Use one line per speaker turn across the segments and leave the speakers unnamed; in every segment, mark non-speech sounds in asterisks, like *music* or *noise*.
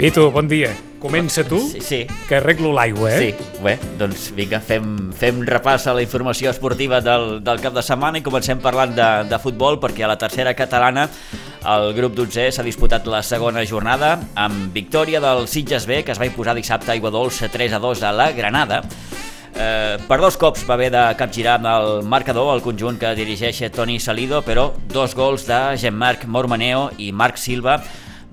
Pitu, bon dia. Comença tu,
Sí, sí.
que arreglo l'aigua, eh?
Sí, bé, doncs vinga, fem, fem repàs a la informació esportiva del, del cap de setmana i comencem parlant de, de futbol perquè a la tercera catalana el grup 12 s'ha disputat la segona jornada amb victòria del Sitges B que es va imposar dissabte a Aigua Dolça 3 a 2 a la Granada Eh, per dos cops va haver de capgirar amb el marcador el conjunt que dirigeix Toni Salido, però dos gols de Jean-Marc Mormaneo i Marc Silva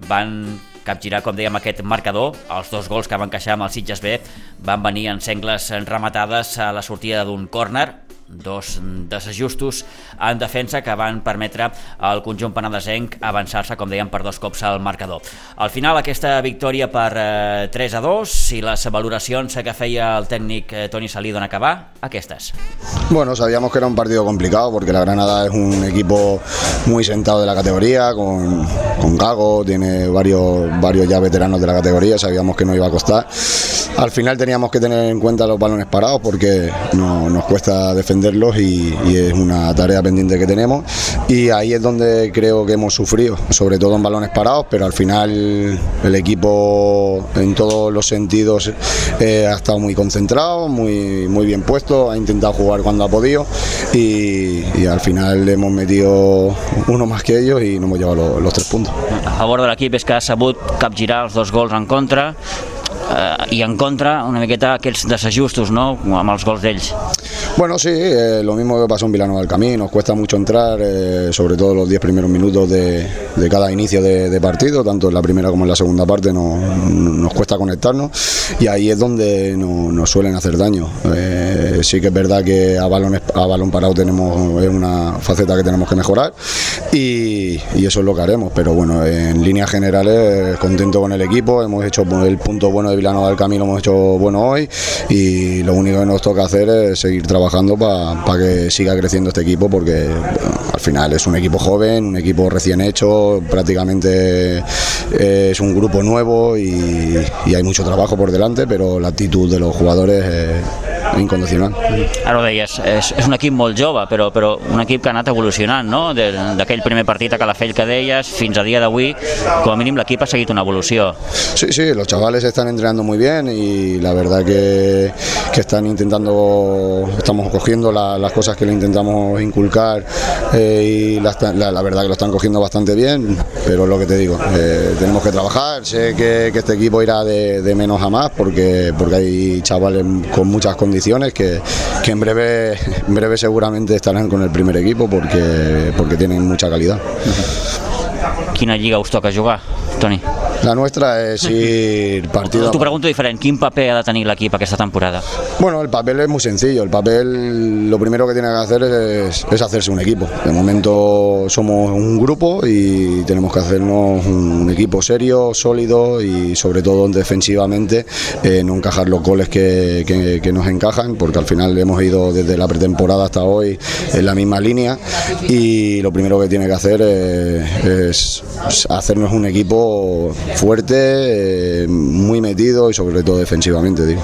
van capgirar, com dèiem, aquest marcador. Els dos gols que van encaixar amb el Sitges B van venir en sengles rematades a la sortida d'un córner, dos desajustos en defensa que van permetre al conjunt penedesenc avançar-se, com dèiem, per dos cops al marcador. Al final, aquesta victòria per eh, 3 a 2 i les valoracions que feia el tècnic eh, Toni Salido en acabar, aquestes.
Bueno, sabíamos que era un partido complicado porque la Granada es un equipo muy sentado de la categoría, con, con Gago, tiene varios, varios ya veteranos de la categoría, sabíamos que no iba a costar. Al final teníamos que tener en cuenta los balones parados porque no, nos cuesta defenderlos y, y es una tarea pendiente que tenemos. Y ahí es donde creo que hemos sufrido, sobre todo en balones parados, pero al final el equipo en todos los sentidos eh, ha estado muy concentrado, muy, muy bien puesto, ha intentado jugar cuando ha podido y, y al final hemos metido uno más que ellos y nos hemos llevado los, los tres puntos.
A favor de l'equip és que ha sabut capgirar els dos gols en contra eh, i en contra una miqueta aquests desajustos no? amb els gols d'ells.
Bueno, sí, eh, lo mismo que pasó en Vilano del Camí, nos cuesta mucho entrar, eh, sobre todo los 10 primeros minutos de, cada inicio de, partido, tanto en la primera como en la segunda parte no- nos cuesta conectarnos. Y ahí es donde no- nos suelen hacer daño. Eh, sí que es verdad que a, balones, a balón parado tenemos es una faceta que tenemos que mejorar y, eso es lo que haremos, pero bueno, en líneas generales contento con el equipo, hemos hecho el punto bueno de Vilano del Camí, lo hemos hecho bueno hoy y lo único que nos toca hacer es seguir trabajando para que siga creciendo este equipo porque al final es un equipo joven, un equipo recién hecho, prácticamente eh, es un grupo nuevo y, y hay mucho trabajo por delante, pero la actitud de los jugadores es incondicional.
Ara ho deies, és, és un equip molt jove, però, però un equip que ha anat evolucionant, no? De- D'aquell primer partit a Calafell que deies fins a dia d'avui, com a mínim l'equip ha seguit una evolució.
Sí, sí, los chavales están entrenando muy bien y la verdad que, que están intentando, estamos cogiendo la- las cosas que le intentamos inculcar eh, y las- la, la verdad que lo están cogiendo bastante bien, pero lo que te digo, eh, tenemos que trabajar, sé que, que este equipo irá de, de menos a más porque, porque hay chavales con muchas condiciones que, en, breve, en breve seguramente estarán con el primer equipo porque, porque tienen mucha calidad.
Jugar, Toni?
La nuestra es *laughs* ir partido a
T'ho pregunto diferent, quin paper ha de tenir l'equip aquesta temporada?
Bueno, el papel es muy sencillo. El papel lo primero que tiene que hacer es, es hacerse un equipo. De momento somos un grupo y tenemos que hacernos un equipo serio, sólido y sobre todo defensivamente eh, no encajar los goles que, que- que nos encajan porque al final hemos ido desde la pretemporada hasta hoy en la misma línea y lo primero que tiene que hacer es hacernos un equipo fuerte, eh, muy metido y sobre todo defensivamente, digo.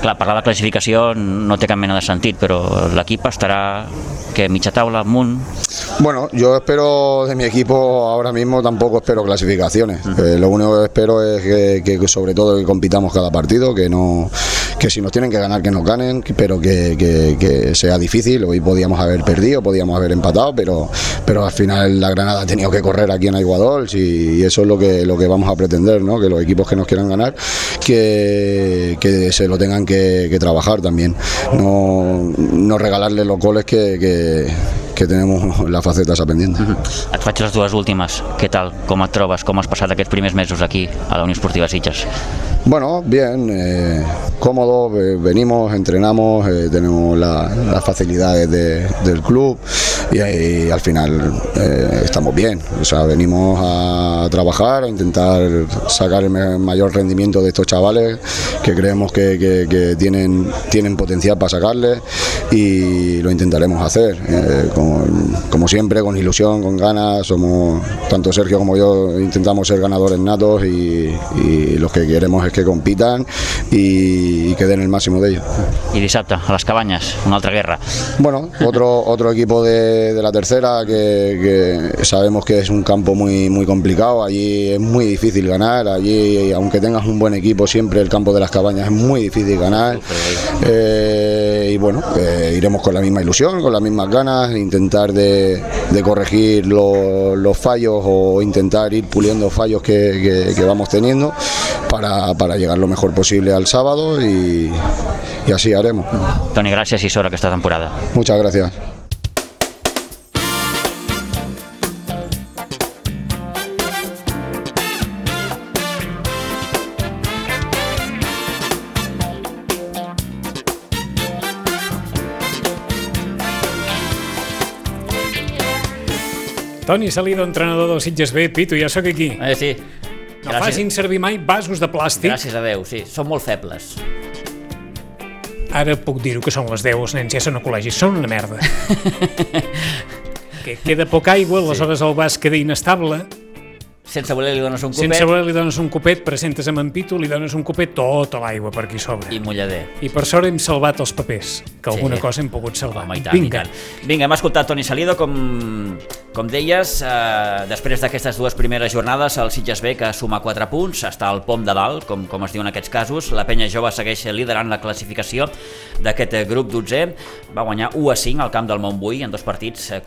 Clar, parlar de classificació no té cap mena de sentit, però l'equip estarà que mitja taula amunt,
Bueno, yo espero de mi equipo ahora mismo tampoco espero clasificaciones. Eh, lo único que espero es que, que sobre todo que compitamos cada partido, que no que si nos tienen que ganar que nos ganen, pero que, que- que sea difícil. Hoy podíamos haber perdido, podíamos haber empatado, pero pero al final la Granada ha tenido que correr aquí en Aiguadols y, eso es lo que lo que vamos a pretender, ¿no? Que los equipos que nos quieran ganar que, que se lo tengan que, que trabajar también. No, no regalarle los goles que, que tenemos *laughs* la faceta esa pendiente.
Et faig les dues últimes. Què tal? Com et trobes? Com has passat aquests primers mesos aquí a la Unió Esportiva Sitges?
Bueno, bien, eh, cómodo, eh, venimos, entrenamos, eh, tenemos la- las facilidades de- del club y, ahí, al final eh, estamos bien. O sea, venimos a trabajar, a intentar sacar el mayor rendimiento de estos chavales que creemos que, que- que tienen, tienen potencial para sacarle y lo intentaremos hacer. eh, con- como siempre, con ilusión, con ganas, somos, tanto Sergio como yo intentamos ser ganadores natos y, y los que queremos es que compitan y, y que den el máximo de ellos.
I dissabte, a les cabanyes, una altra guerra.
Bueno, otro, otro equipo de, de, de la tercera, que, que, sabemos que es un campo muy, muy complicado, allí es muy difícil ganar, allí aunque tengas un buen equipo, siempre el campo de las cabañas es muy difícil ganar. Eh, y bueno, eh, iremos con la misma ilusión, con las mismas ganas, intentar de, de corregir lo, los fallos o intentar ir puliendo fallos que, que, que vamos teniendo para, para, llegar lo mejor posible al sábado y, y así haremos.
Toni, gràcies i sort aquesta temporada.
Muchas gracias.
Toni Salido, entrenador del Sitges B. Pitu, ja sóc aquí.
Eh, sí.
No Gràcies. facin servir mai vasos de plàstic.
Gràcies a Déu, sí. Són molt febles.
Ara puc dir-ho que són les 10, els nens ja són a col·legi. Són una merda. *laughs* que queda poca aigua, aleshores sí. el vas queda inestable
sense voler li dones un copet.
Sense voler li dones un copet, presentes amb en Pitu, li dones un copet tota l'aigua per aquí sobre.
I mullader.
I per sort hem salvat els papers, que alguna sí. cosa hem pogut salvar.
Home, i tant, Vinga. I tant. Vinga, hem escoltat Toni Salido, com, com deies, eh, després d'aquestes dues primeres jornades, el Sitges B, que suma 4 punts, està al pom de dalt, com, com es diu en aquests casos. La penya jove segueix liderant la classificació d'aquest grup 12 va guanyar 1 a 5 al camp del Montbui en dos partits, eh,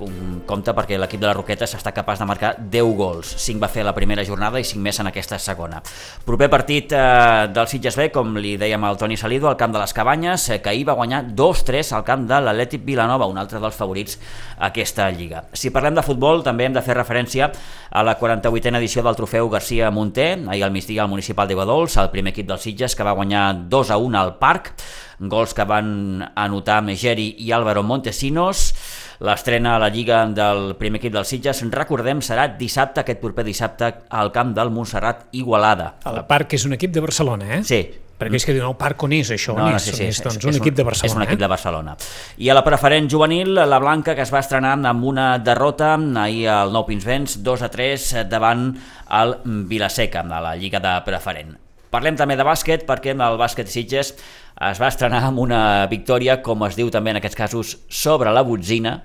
compte perquè l'equip de la Roqueta s'està capaç de marcar 10 gols. 5 va fer la primera jornada i 5 més en aquesta segona. Proper partit eh, del Sitges B, com li dèiem al Toni Salido, al camp de les Cabanyes, eh, que ahir va guanyar 2-3 al camp de l'Atlètic Vilanova, un altre dels favorits a aquesta lliga. Si parlem de futbol, també hem de fer referència a la 48a edició del trofeu Garcia Monter, ahir al migdia al municipal de Guadols, el primer equip del Sitges, que va guanyar 2 a 1 al Parc, gols que van anotar Megeri i Álvaro Montesinos, L'estrena a la Lliga del primer equip dels Sitges, recordem, serà dissabte, aquest proper dissabte, al camp del Montserrat Igualada.
El Parc és un equip de Barcelona, eh?
Sí,
perquè és que diuen, el parc on és això? No, no, sí, sí, és, doncs, és, un, equip de Barcelona.
És un equip
eh?
de Barcelona. I a la preferent juvenil, la Blanca, que es va estrenar amb una derrota ahir al Nou Pinsbens, 2 a 3 davant el Vilaseca, a la Lliga de Preferent. Parlem també de bàsquet, perquè el bàsquet Sitges es va estrenar amb una victòria, com es diu també en aquests casos, sobre la botzina,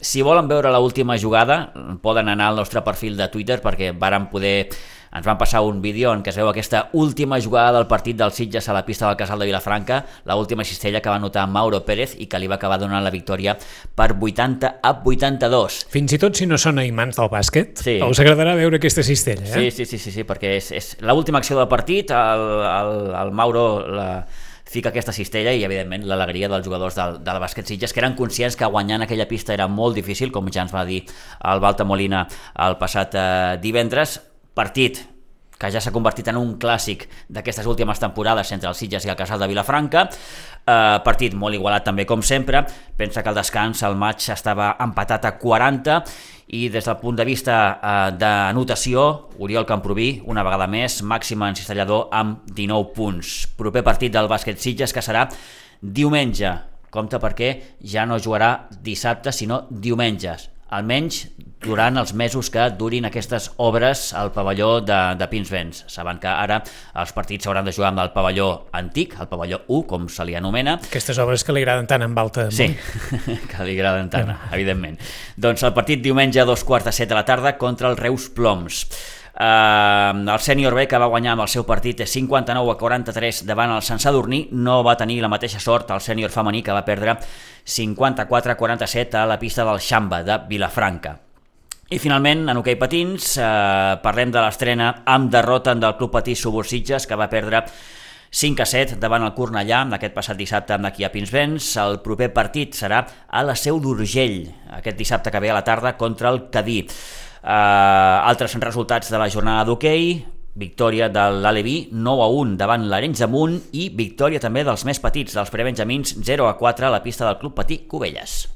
si volen veure l última jugada, poden anar al nostre perfil de Twitter perquè varen poder ens van passar un vídeo en què es veu aquesta última jugada del partit del Sitges a la pista del Casal de Vilafranca, la última cistella que va notar Mauro Pérez i que li va acabar donant la victòria per 80 a 82.
Fins i tot si no són imants del bàsquet, sí. us agradarà veure aquesta cistella,
eh? Sí, sí, sí, sí, sí perquè és, és l'última acció del partit, el, el, el Mauro la, fica aquesta cistella i evidentment l'alegria dels jugadors del, del bàsquet Sitges que eren conscients que guanyar en aquella pista era molt difícil, com ja ens va dir el Balta Molina el passat eh, divendres partit que ja s'ha convertit en un clàssic d'aquestes últimes temporades entre el Sitges i el Casal de Vilafranca. Eh, partit molt igualat també, com sempre. Pensa que al descans el maig estava empatat a 40 i des del punt de vista eh, d'anotació, Oriol Camproví, una vegada més, màxima encistellador amb 19 punts. Proper partit del bàsquet Sitges que serà diumenge. Compte perquè ja no jugarà dissabte, sinó diumenges almenys durant els mesos que durin aquestes obres al pavelló de, de Pinsbens. Saben que ara els partits s'hauran de jugar amb el pavelló antic, el pavelló 1, com se li anomena.
Aquestes obres que li agraden tant en Balta.
Sí, *laughs* que li agraden tant, ja. evidentment. Doncs el partit diumenge a dos quarts de set de la tarda contra el Reus Ploms. Uh, el sènior B que va guanyar amb el seu partit 59 a 43 davant el Sant Sadurní no va tenir la mateixa sort el sènior femení que va perdre 54 a 47 a la pista del Xamba de Vilafranca. I finalment, en hoquei patins, eh, parlem de l'estrena amb derrota del Club Patí Subursitges, que va perdre 5 a 7 davant el Cornellà aquest passat dissabte amb aquí a Pinsbens. El proper partit serà a la Seu d'Urgell, aquest dissabte que ve a la tarda contra el Cadí. Uh, altres resultats de la jornada d'hoquei, victòria de l'Aleví 9 a 1 davant l'Arenys de Munt i victòria també dels més petits, dels prebenjamins 0 a 4 a la pista del Club Patí Cubelles.